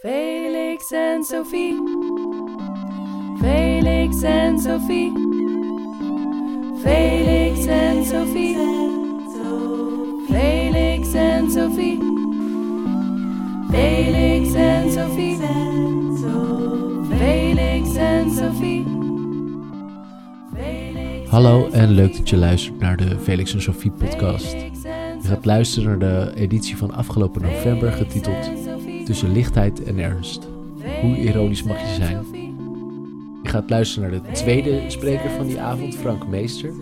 Felix en Sophie. Felix en Sophie. Felix en Sophie. Felix en Sophie. Felix en Sophie. Felix en Sophie. Hallo en leuk dat je luistert naar de Felix en Sophie podcast. Je gaat luisteren naar de editie van afgelopen november getiteld Tussen lichtheid en ernst. Hoe ironisch mag je zijn? Je gaat luisteren naar de tweede spreker van die avond, Frank Meester.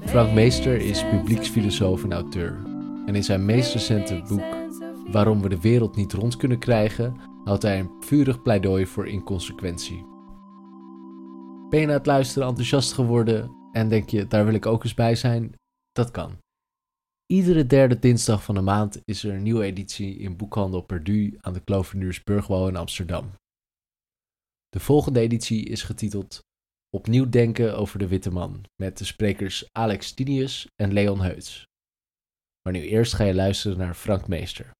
Frank Meester is publieksfilosoof en auteur. En in zijn meest recente boek Waarom we de wereld niet rond kunnen krijgen, houdt hij een vurig pleidooi voor inconsequentie. Ben je na het luisteren enthousiast geworden en denk je, daar wil ik ook eens bij zijn? Dat kan. Iedere derde dinsdag van de maand is er een nieuwe editie in Boekhandel Perdu aan de Kloveniersburgwal in Amsterdam. De volgende editie is getiteld Opnieuw denken over de witte man met de sprekers Alex Tinius en Leon Heuts. Maar nu eerst ga je luisteren naar Frank Meester.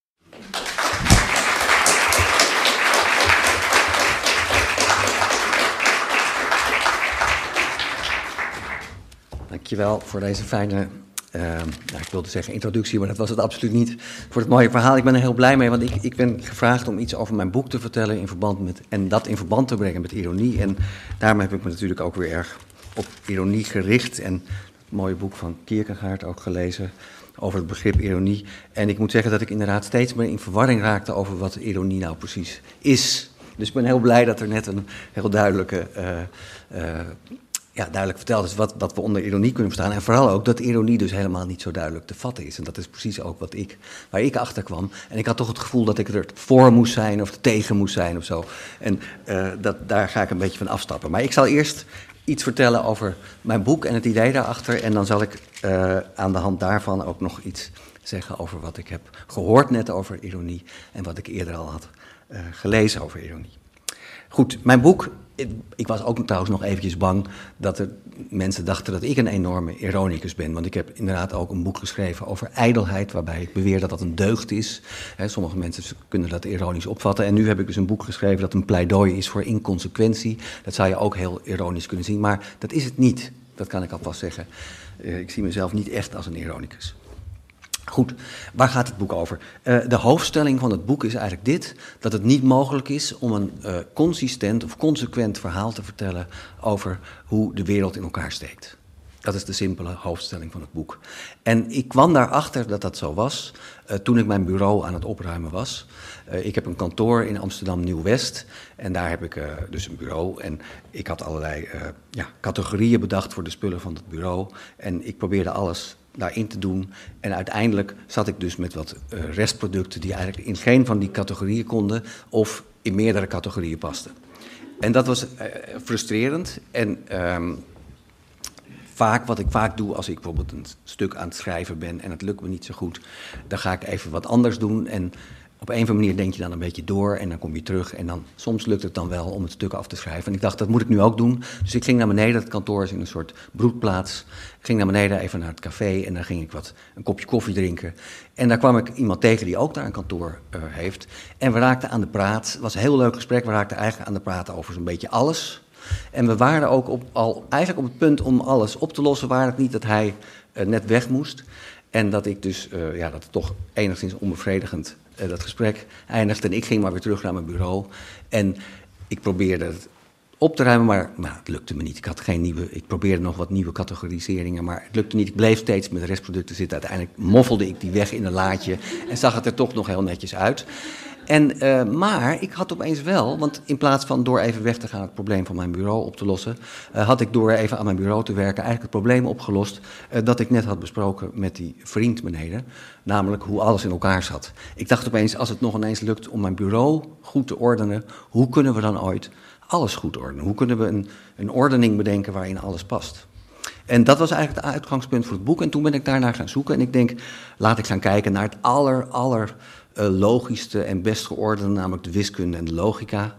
Dankjewel voor deze fijne, nou, ik wilde zeggen introductie, maar dat was het absoluut niet. Voor het mooie verhaal. Ik ben er heel blij mee, want ik, ik ben gevraagd om iets over mijn boek te vertellen in verband met, en dat in verband te brengen met ironie. En daarom heb ik me natuurlijk ook weer erg op ironie gericht. En het mooie boek van Kierkegaard ook gelezen over het begrip ironie. En ik moet zeggen dat ik inderdaad steeds meer in verwarring raakte over wat ironie nou precies is. Dus ik ben heel blij dat er net een heel duidelijke uh, uh, ja, duidelijk verteld is wat, wat we onder ironie kunnen verstaan. En vooral ook dat ironie dus helemaal niet zo duidelijk te vatten is. En dat is precies ook wat ik, waar ik achter kwam. En ik had toch het gevoel dat ik er voor moest zijn of tegen moest zijn of zo. En uh, dat, daar ga ik een beetje van afstappen. Maar ik zal eerst iets vertellen over mijn boek en het idee daarachter. En dan zal ik uh, aan de hand daarvan ook nog iets zeggen over wat ik heb gehoord net over ironie. En wat ik eerder al had uh, gelezen over ironie. Goed, mijn boek. Ik was ook trouwens nog eventjes bang dat er mensen dachten dat ik een enorme ironicus ben. Want ik heb inderdaad ook een boek geschreven over ijdelheid, waarbij ik beweer dat dat een deugd is. Sommige mensen kunnen dat ironisch opvatten. En nu heb ik dus een boek geschreven dat een pleidooi is voor inconsequentie. Dat zou je ook heel ironisch kunnen zien, maar dat is het niet. Dat kan ik alvast zeggen. Uh, ik zie mezelf niet echt als een ironicus. Goed, waar gaat het boek over? Uh, de hoofdstelling van het boek is eigenlijk dit: dat het niet mogelijk is om een uh, consistent of consequent verhaal te vertellen over hoe de wereld in elkaar steekt. Dat is de simpele hoofdstelling van het boek. En ik kwam daarachter dat dat zo was uh, toen ik mijn bureau aan het opruimen was. ik heb een kantoor in Amsterdam Nieuw-West en daar heb ik dus een bureau. En ik had allerlei ja, categorieën bedacht voor de spullen van het bureau. En ik probeerde alles daarin te doen. En uiteindelijk zat ik dus met wat uh, restproducten die eigenlijk in geen van die categorieën konden of in meerdere categorieën pasten. En dat was uh, frustrerend. En um, vaak, wat ik vaak doe als ik bijvoorbeeld een stuk aan het schrijven ben en het lukt me niet zo goed, dan ga ik even wat anders doen. En op een of andere manier denk je dan een beetje door en dan kom je terug. En dan, soms lukt het dan wel om het stuk af te schrijven. En ik dacht, dat moet ik nu ook doen. Dus ik ging naar beneden, het kantoor is in een soort broedplaats. Ik ging naar beneden even naar het café en dan ging ik wat, een kopje koffie drinken. En daar kwam ik iemand tegen die ook daar een kantoor uh, heeft. En we raakten aan de praat. Het was een heel leuk gesprek. We raakten eigenlijk aan de praat over zo'n beetje alles. En we waren ook op, al eigenlijk op het punt om alles op te lossen. Waar het niet dat hij uh, net weg moest. En dat ik dus, uh, ja, dat toch enigszins onbevredigend uh, dat gesprek eindigde. En ik ging maar weer terug naar mijn bureau. En ik probeerde het op te ruimen, maar nou, het lukte me niet. Ik had geen nieuwe, ik probeerde nog wat nieuwe categoriseringen, maar het lukte niet. Ik bleef steeds met restproducten zitten. Uiteindelijk moffelde ik die weg in een laadje en zag het er toch nog heel netjes uit. En, uh, maar ik had opeens wel, want in plaats van door even weg te gaan het probleem van mijn bureau op te lossen, uh, had ik door even aan mijn bureau te werken eigenlijk het probleem opgelost uh, dat ik net had besproken met die vriend beneden. Namelijk hoe alles in elkaar zat. Ik dacht opeens, als het nog ineens lukt om mijn bureau goed te ordenen, hoe kunnen we dan ooit alles goed ordenen? Hoe kunnen we een, een ordening bedenken waarin alles past? En dat was eigenlijk het uitgangspunt voor het boek. En toen ben ik daarnaar gaan zoeken. En ik denk, laat ik gaan kijken naar het aller, aller logischste en best geordende, namelijk de wiskunde en de logica.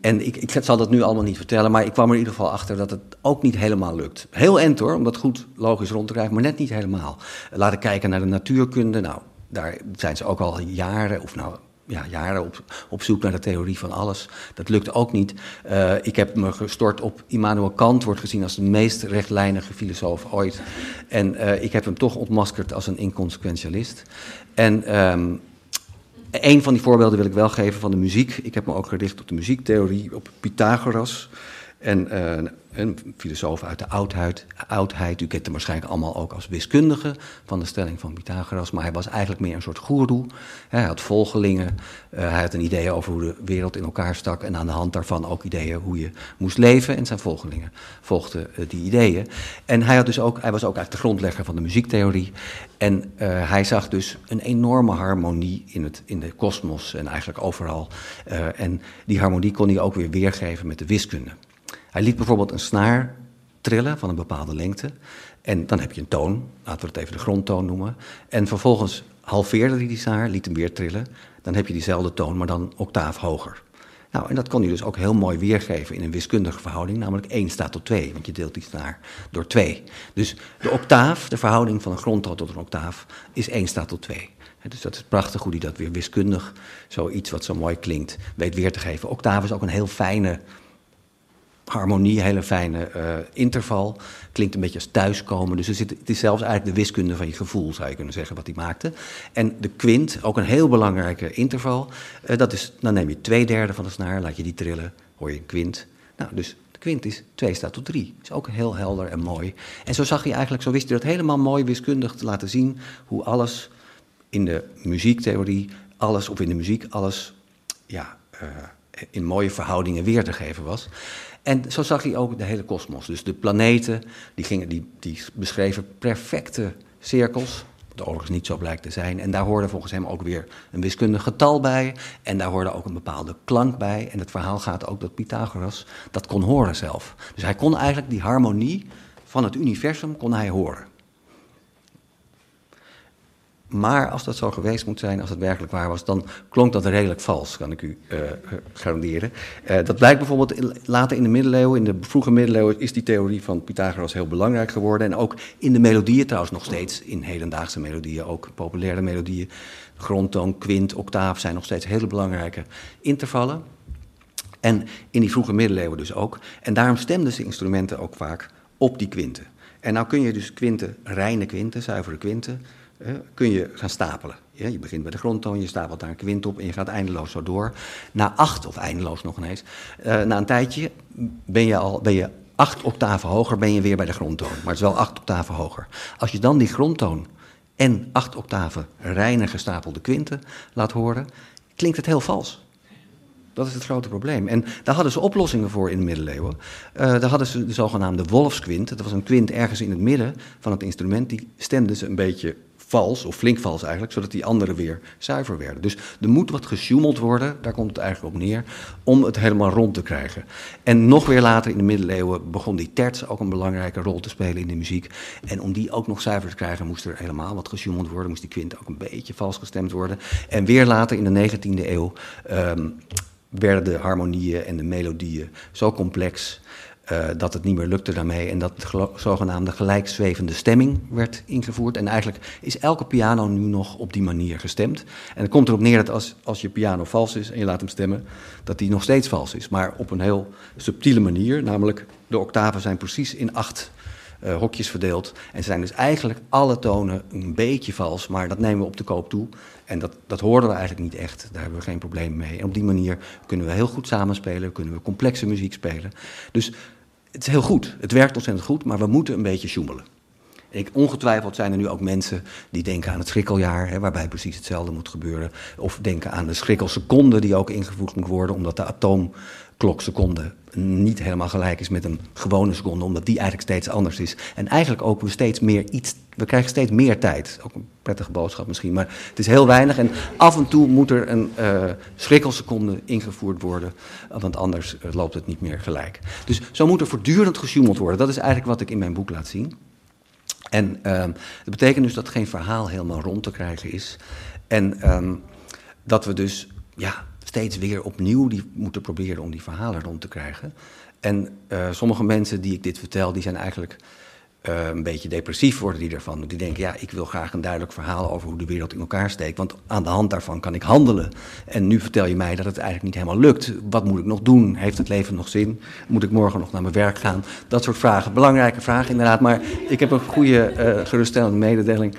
En ik, ik zal dat nu allemaal niet vertellen, maar ik kwam er in ieder geval achter dat het ook niet helemaal lukt. Heel end hoor, om dat goed logisch rond te krijgen, maar net niet helemaal. Laten kijken naar de natuurkunde. Nou, daar zijn ze ook al jaren, of nou ja, jaren op, op zoek naar de theorie van alles. Dat lukt ook niet. Uh, ik heb me gestort op Immanuel Kant, wordt gezien als de meest rechtlijnige filosoof ooit. En uh, ik heb hem toch ontmaskerd als een inconsequentialist. En um, een van die voorbeelden wil ik wel geven van de muziek. Ik heb me ook gericht op de muziektheorie, op Pythagoras. En uh, een filosoof uit de oudheid, oudheid. U kent hem waarschijnlijk allemaal ook als wiskundige van de stelling van Pythagoras. Maar hij was eigenlijk meer een soort goeroe. Hij had volgelingen. Uh, hij had een idee over hoe de wereld in elkaar stak. En aan de hand daarvan ook ideeën hoe je moest leven. En zijn volgelingen volgden uh, die ideeën. En hij, had dus ook, hij was ook eigenlijk de grondlegger van de muziektheorie. En hij zag dus een enorme harmonie in, het, in de kosmos en eigenlijk overal. en die harmonie kon hij ook weer weergeven met de wiskunde. Hij liet bijvoorbeeld een snaar trillen van een bepaalde lengte. En dan heb je een toon, laten we het even de grondtoon noemen. En vervolgens halveerde hij die snaar, liet hem weer trillen. Dan heb je diezelfde toon, maar dan octaaf hoger. Nou, en dat kon hij dus ook heel mooi weergeven in een wiskundige verhouding, namelijk 1 staat tot 2, want je deelt die snaar door 2. Dus de octaaf, de verhouding van een grondtoon tot een octaaf, is 1 staat tot 2. Dus dat is prachtig hoe hij dat weer wiskundig, zoiets wat zo mooi klinkt, weet weer te geven. Octaaf is ook een heel fijne harmonie, hele fijne uh, interval. Klinkt een beetje als thuiskomen. Dus zit, het is zelfs eigenlijk de wiskunde van je gevoel, zou je kunnen zeggen, wat hij maakte. En de kwint, ook een heel belangrijke interval. Uh, dat is, dan neem je twee derde van de snaar, laat je die trillen, hoor je een kwint. Nou, dus de kwint is 2 staat tot 3. Is ook heel helder en mooi. En zo zag hij eigenlijk, zo wist hij dat helemaal mooi wiskundig te laten zien, hoe alles in de muziektheorie, alles, of in de muziek, alles, ja... Uh, in mooie verhoudingen weer te geven was. En zo zag hij ook de hele kosmos. Dus de planeten, die, gingen, die, die beschreven perfecte cirkels, wat overigens niet zo blijkt te zijn. En daar hoorde volgens hem ook weer een wiskundig getal bij. En daar hoorde ook een bepaalde klank bij. En het verhaal gaat ook dat Pythagoras dat kon horen zelf. Dus hij kon eigenlijk die harmonie van het universum kon hij horen. Maar als dat zo geweest moet zijn, als het werkelijk waar was, dan klonk dat redelijk vals, kan ik u uh, garanderen. Uh, dat blijkt bijvoorbeeld later in de middeleeuwen, in de vroege middeleeuwen, is die theorie van Pythagoras heel belangrijk geworden. En ook in de melodieën trouwens nog steeds, in hedendaagse melodieën, ook populaire melodieën. Grondtoon, kwint, octaaf zijn nog steeds hele belangrijke intervallen. En in die vroege middeleeuwen dus ook. En daarom stemden ze instrumenten ook vaak op die kwinten. En nou kun je dus kwinten, reine kwinten, zuivere kwinten kun je gaan stapelen. je begint bij de grondtoon, je stapelt daar een kwint op en je gaat eindeloos zo door. Na acht, of eindeloos nog ineens, uh, na een tijdje ben je al ben je acht octaven hoger, ben je weer bij de grondtoon. Maar het is wel acht octaven hoger. Als je dan die grondtoon en acht octaven reine gestapelde kwinten laat horen, klinkt het heel vals. Dat is het grote probleem. En daar hadden ze oplossingen voor in de middeleeuwen. Uh, daar hadden ze de zogenaamde wolfskwint. Dat was een kwint ergens in het midden van het instrument. Die stemden ze een beetje vals, of flink vals eigenlijk, zodat die anderen weer zuiver werden. Dus er moet wat gesjoemeld worden, daar komt het eigenlijk op neer, om het helemaal rond te krijgen. En nog weer later in de middeleeuwen begon die terts ook een belangrijke rol te spelen in de muziek. En om die ook nog zuiver te krijgen, moest er helemaal wat gesjoemeld worden, moest die kwint ook een beetje vals gestemd worden. En weer later in de 19e eeuw um, werden de harmonieën en de melodieën zo complex uh, dat het niet meer lukte daarmee en dat de zogenaamde gelijkzwevende stemming werd ingevoerd. En eigenlijk is elke piano nu nog op die manier gestemd. En het komt erop neer dat als, als je piano vals is en je laat hem stemmen, dat die nog steeds vals is. Maar op een heel subtiele manier, namelijk de octaven zijn precies in acht uh, hokjes verdeeld. En zijn dus eigenlijk alle tonen een beetje vals, maar dat nemen we op de koop toe. En dat, dat hoorden we eigenlijk niet echt, daar hebben we geen probleem mee. En op die manier kunnen we heel goed samenspelen, kunnen we complexe muziek spelen. Dus het is heel goed. Het werkt ontzettend goed, maar we moeten een beetje sjoemelen. Ik, ongetwijfeld zijn er nu ook mensen die denken aan het schrikkeljaar, hè, waarbij precies hetzelfde moet gebeuren. Of denken aan de schrikkelseconde die ook ingevoegd moet worden, omdat de atoomklokseconde niet helemaal gelijk is met een gewone seconde, omdat die eigenlijk steeds anders is. En eigenlijk ook we steeds meer iets, we krijgen steeds meer tijd. Ook een prettige boodschap misschien, maar het is heel weinig. En af en toe moet er een uh, schrikkelseconde ingevoerd worden, want anders uh, loopt het niet meer gelijk. Dus zo moet er voortdurend gesjoemeld worden. Dat is eigenlijk wat ik in mijn boek laat zien. En dat betekent dus dat geen verhaal helemaal rond te krijgen is. En ehm, dat we dus ja, steeds weer opnieuw die moeten proberen om die verhalen rond te krijgen. En uh, sommige mensen die ik dit vertel, die zijn eigenlijk eh, een beetje depressief worden die ervan. Die denken, ja, ik wil graag een duidelijk verhaal over hoe de wereld in elkaar steekt. Want aan de hand daarvan kan ik handelen. En nu vertel je mij dat het eigenlijk niet helemaal lukt. Wat moet ik nog doen? Heeft het leven nog zin? Moet ik morgen nog naar mijn werk gaan? Dat soort vragen. Belangrijke vragen inderdaad. Maar ik heb een goede, uh, geruststellende mededeling.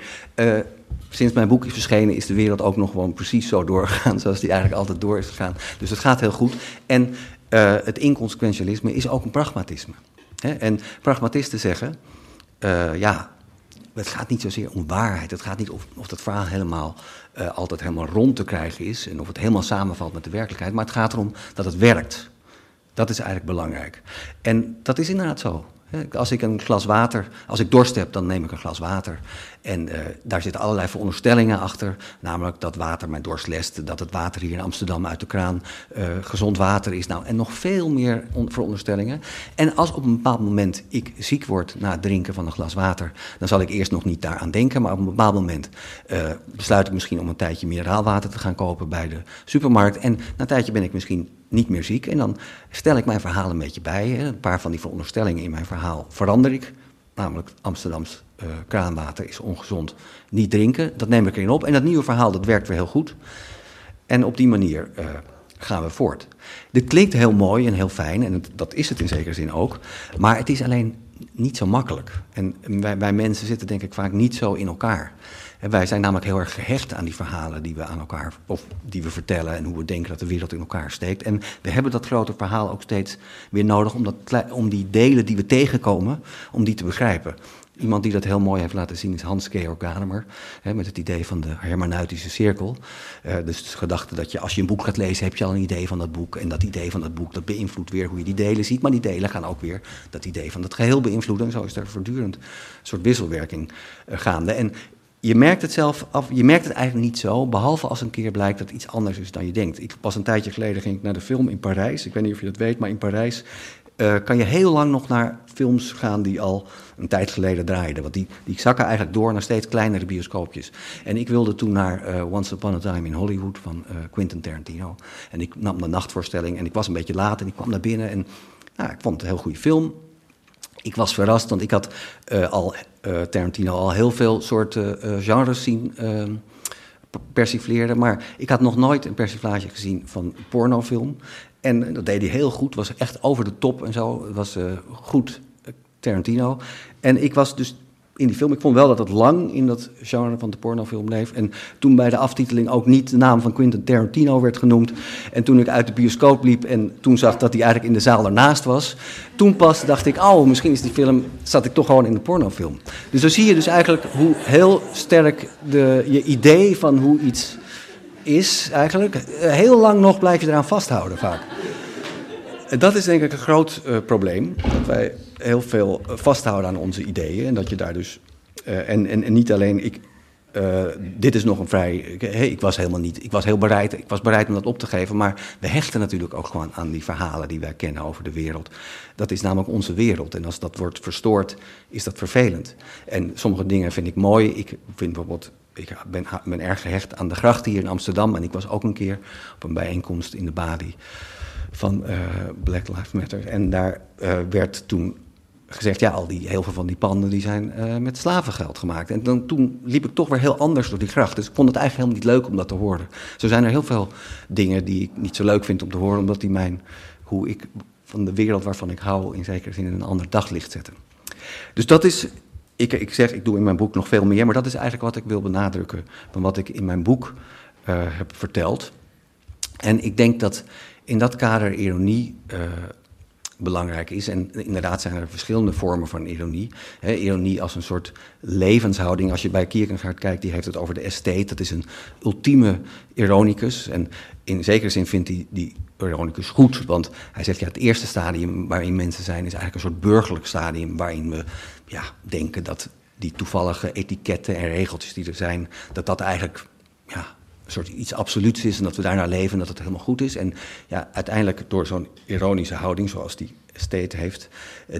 Sinds mijn boek is verschenen is de wereld ook nog gewoon precies zo doorgegaan zoals die eigenlijk altijd door is gegaan. Dus het gaat heel goed. En uh, het inconsequentialisme is ook een pragmatisme. Hè? En pragmatisten zeggen, uh, ja, het gaat niet zozeer om waarheid. Het gaat niet of, of dat verhaal helemaal uh, altijd helemaal rond te krijgen is en of het helemaal samenvalt met de werkelijkheid. Maar het gaat erom dat het werkt. Dat is eigenlijk belangrijk. En dat is inderdaad zo. Als ik een glas water, als ik dorst heb, dan neem ik een glas water. En uh, daar zitten allerlei veronderstellingen achter. Namelijk dat water mijn dorst lest, dat het water hier in Amsterdam uit de kraan uh, gezond water is. Nou, en nog veel meer veronderstellingen. En als op een bepaald moment ik ziek word na het drinken van een glas water, dan zal ik eerst nog niet daaraan denken. Maar op een bepaald moment uh, besluit ik misschien om een tijdje mineraalwater te gaan kopen bij de supermarkt. En na een tijdje ben ik misschien niet meer ziek. En dan stel ik mijn verhaal een beetje bij. Hè. Een paar van die veronderstellingen in mijn verhaal verander ik. Namelijk Amsterdams uh, kraanwater is ongezond. Niet drinken, dat neem ik erin op. En dat nieuwe verhaal, dat werkt weer heel goed. En op die manier uh, gaan we voort. Dit klinkt heel mooi en heel fijn, en dat is het in zekere zin ook. Maar het is alleen niet zo makkelijk. En wij, wij mensen zitten denk ik vaak niet zo in elkaar. Wij zijn namelijk heel erg gehecht aan die verhalen die we aan elkaar, of die we vertellen en hoe we denken dat de wereld in elkaar steekt. En we hebben dat grote verhaal ook steeds weer nodig om, dat, om die delen die we tegenkomen, om die te begrijpen. Iemand die dat heel mooi heeft laten zien is Hans Georg Gadamer, hè, met het idee van de hermeneutische cirkel. Uh, dus de gedachte dat je als je een boek gaat lezen, heb je al een idee van dat boek. En dat idee van dat boek, dat beïnvloedt weer hoe je die delen ziet. Maar die delen gaan ook weer dat idee van het geheel beïnvloeden. En zo is er voortdurend een soort wisselwerking uh, gaande. En je merkt het zelf af, je merkt het eigenlijk niet zo, behalve als een keer blijkt dat het iets anders is dan je denkt. Ik, pas een tijdje geleden ging ik naar de film in Parijs. Ik weet niet of je dat weet, maar in Parijs uh, kan je heel lang nog naar films gaan die al een tijd geleden draaiden. Want die, die zakken eigenlijk door naar steeds kleinere bioscoopjes. En ik wilde toen naar uh, Once Upon a Time in Hollywood van uh, Quentin Tarantino. En ik nam de nachtvoorstelling en ik was een beetje laat en ik kwam naar binnen. En nou, ik vond het een heel goede film. Ik was verrast, want ik had al Tarantino al heel veel soorten genres zien uh, persifleren. Maar ik had nog nooit een persiflage gezien van pornofilm. En dat deed hij heel goed, was echt over de top en zo. Was goed Tarantino. En ik was dus in die film. Ik vond wel dat het lang in dat genre van de pornofilm bleef. En toen bij de aftiteling ook niet de naam van Quentin Tarantino werd genoemd. En toen ik uit de bioscoop liep en toen zag dat hij eigenlijk in de zaal ernaast was. Toen pas dacht ik, oh, misschien is die film, zat ik toch gewoon in de pornofilm. Dus dan zie je dus eigenlijk hoe heel sterk de, je idee van hoe iets is eigenlijk. Heel lang nog blijf je eraan vasthouden vaak. Dat is denk ik een groot uh, probleem. Dat wij heel veel vasthouden aan onze ideeën. En dat je daar dus. En, en, en, niet alleen. Ik, dit is nog een vrij. Hey, ik was helemaal niet. Ik was heel bereid. Ik was bereid om dat op te geven. Maar we hechten natuurlijk ook gewoon aan die verhalen die wij kennen over de wereld. Dat is namelijk onze wereld. En als dat wordt verstoord, is dat vervelend. En sommige dingen vind ik mooi. Ik vind bijvoorbeeld ik ben, ben, erg gehecht aan de gracht hier in Amsterdam. En ik was ook een keer op een bijeenkomst in de Badi van uh, Black Lives Matter. En daar uh, werd toen gezegd, ja, al die, heel veel van die panden die zijn uh, met slavengeld gemaakt. En dan, toen liep ik toch weer heel anders door die gracht. Dus ik vond het eigenlijk helemaal niet leuk om dat te horen. Zo zijn er heel veel dingen die ik niet zo leuk vind om te horen, omdat die mijn, hoe ik van de wereld waarvan ik hou, in zekere zin in een ander daglicht zetten. Dus dat is, ik, ik zeg, ik doe in mijn boek nog veel meer, maar dat is eigenlijk wat ik wil benadrukken van wat ik in mijn boek uh, heb verteld. En ik denk dat in dat kader ironie uh, belangrijk is. En inderdaad zijn er verschillende vormen van ironie. Ironie als een soort levenshouding. Als je bij Kierkegaard kijkt, die heeft het over de estate. Dat is een ultieme ironicus. En in zekere zin vindt hij die ironicus goed. Want hij zegt, ja, het eerste stadium waarin mensen zijn... is eigenlijk een soort burgerlijk stadium... waarin we ja, denken dat die toevallige etiketten en regeltjes die er zijn... dat dat eigenlijk ja, soort iets absoluuts is en dat we daarnaar leven en dat het helemaal goed is. En ja, uiteindelijk door zo'n ironische houding zoals die State heeft,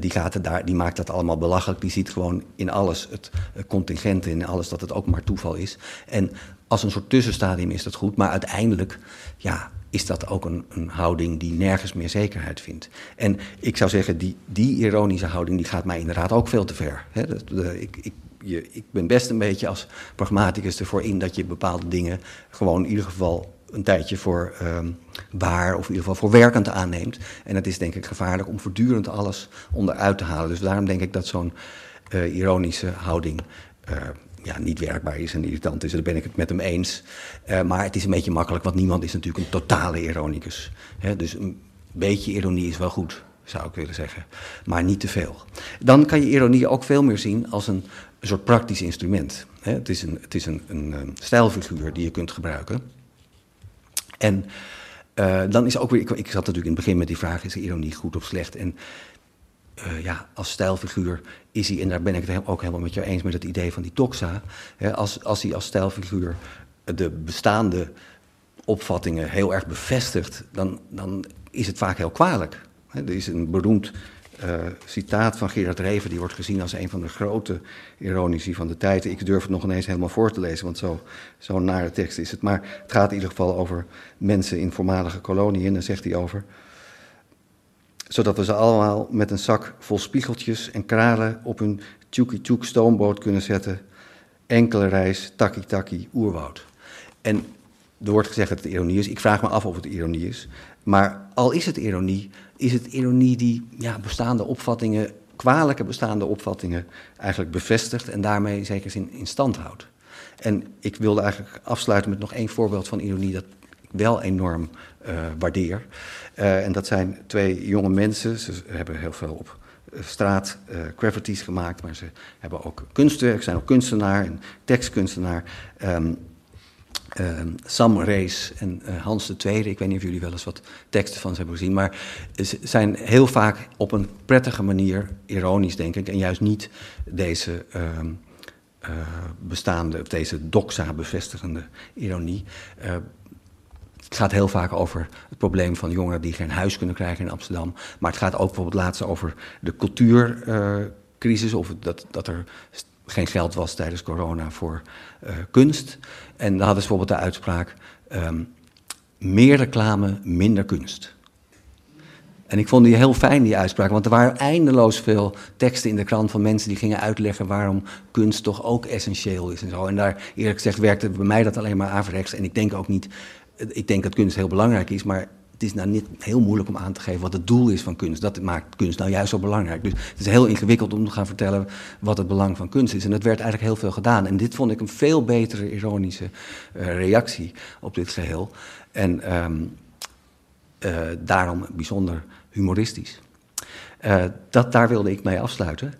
die, gaat daar, die maakt dat allemaal belachelijk. Die ziet gewoon in alles het contingent, in alles dat het ook maar toeval is. En als een soort tussenstadium is dat goed, maar uiteindelijk ja, is dat ook een, een, houding die nergens meer zekerheid vindt. En ik zou zeggen, die, die ironische houding die gaat mij inderdaad ook veel te ver. Hè? de, ik, ik, je, ik ben best een beetje als pragmaticus ervoor in dat je bepaalde dingen gewoon in ieder geval een tijdje voor um, waar of in ieder geval voor werkend aanneemt. En het is denk ik gevaarlijk om voortdurend alles onderuit te halen. Dus daarom denk ik dat zo'n uh, ironische houding uh, ja, niet werkbaar is en irritant is. Daar ben ik het met hem eens. Uh, maar het is een beetje makkelijk, want niemand is natuurlijk een totale ironicus. Hè? Dus een beetje ironie is wel goed, zou ik willen zeggen. Maar niet te veel. Dan kan je ironie ook veel meer zien als een, een soort praktisch instrument. Het is, een, het is een, een, een stijlfiguur die je kunt gebruiken. En uh, dan is ook weer, ik, ik, zat natuurlijk in het begin met die vraag, is ironie goed of slecht? En uh, ja, als stijlfiguur is hij, en daar ben ik het ook helemaal met jou eens met het idee van die toxa, hè, als, als hij als stijlfiguur de bestaande opvattingen heel erg bevestigt, dan, dan is het vaak heel kwalijk. Hè, er is een beroemd uh, citaat van Gerard Reven, die wordt gezien als een van de grote ironici van de tijd. Ik durf het nog ineens helemaal voor te lezen, want zo'n zo nare tekst is het. Maar het gaat in ieder geval over mensen in voormalige koloniën. En dan zegt hij over. Zodat we ze allemaal met een zak vol spiegeltjes en kralen op een tjoekie-tjoek stoomboot kunnen zetten. Enkele reis, takkie-takkie, oerwoud. En er wordt gezegd dat het ironie is. Ik vraag me af of het ironie is. Maar al is het ironie, is het ironie die ja, bestaande opvattingen, kwalijke bestaande opvattingen, eigenlijk bevestigt en daarmee zeker in, in stand houdt. En ik wilde eigenlijk afsluiten met nog één voorbeeld van ironie dat ik wel enorm uh, waardeer. Uh, en dat zijn twee jonge mensen, ze hebben heel veel op straat uh, gemaakt, maar ze hebben ook kunstwerk, zijn ook kunstenaar en tekstkunstenaar. Um, uh, Sam Rees en uh, Hans II. Ik weet niet of jullie wel eens wat teksten van ze hebben gezien. Maar ze zijn heel vaak op een prettige manier, ironisch denk ik, en juist niet deze uh, bestaande, of deze doxa bevestigende ironie. het gaat heel vaak over het probleem van jongeren die geen huis kunnen krijgen in Amsterdam. Maar het gaat ook bijvoorbeeld laatst over de cultuurcrisis, of dat, dat er geen geld was tijdens corona voor uh, kunst. En dan hadden ze bijvoorbeeld de uitspraak: um, meer reclame, minder kunst. En ik vond die heel fijn, die uitspraak, want er waren eindeloos veel teksten in de krant van mensen die gingen uitleggen waarom kunst toch ook essentieel is en zo. En daar, eerlijk gezegd, werkte bij mij dat alleen maar averechts. En ik denk ook niet, ik denk dat kunst heel belangrijk is, maar het is nou niet heel moeilijk om aan te geven wat het doel is van kunst. Dat maakt kunst nou juist zo belangrijk. Dus het is heel ingewikkeld om te gaan vertellen wat het belang van kunst is. En dat werd eigenlijk heel veel gedaan. En dit vond ik een veel betere ironische uh, reactie op dit geheel. En um, uh, daarom bijzonder humoristisch. Uh, dat, daar wilde ik mee afsluiten.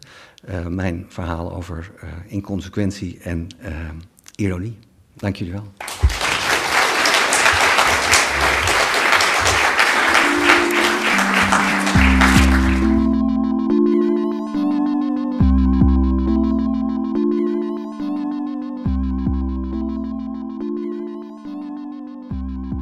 mijn verhaal over inconsequentie en ironie. Dank jullie wel.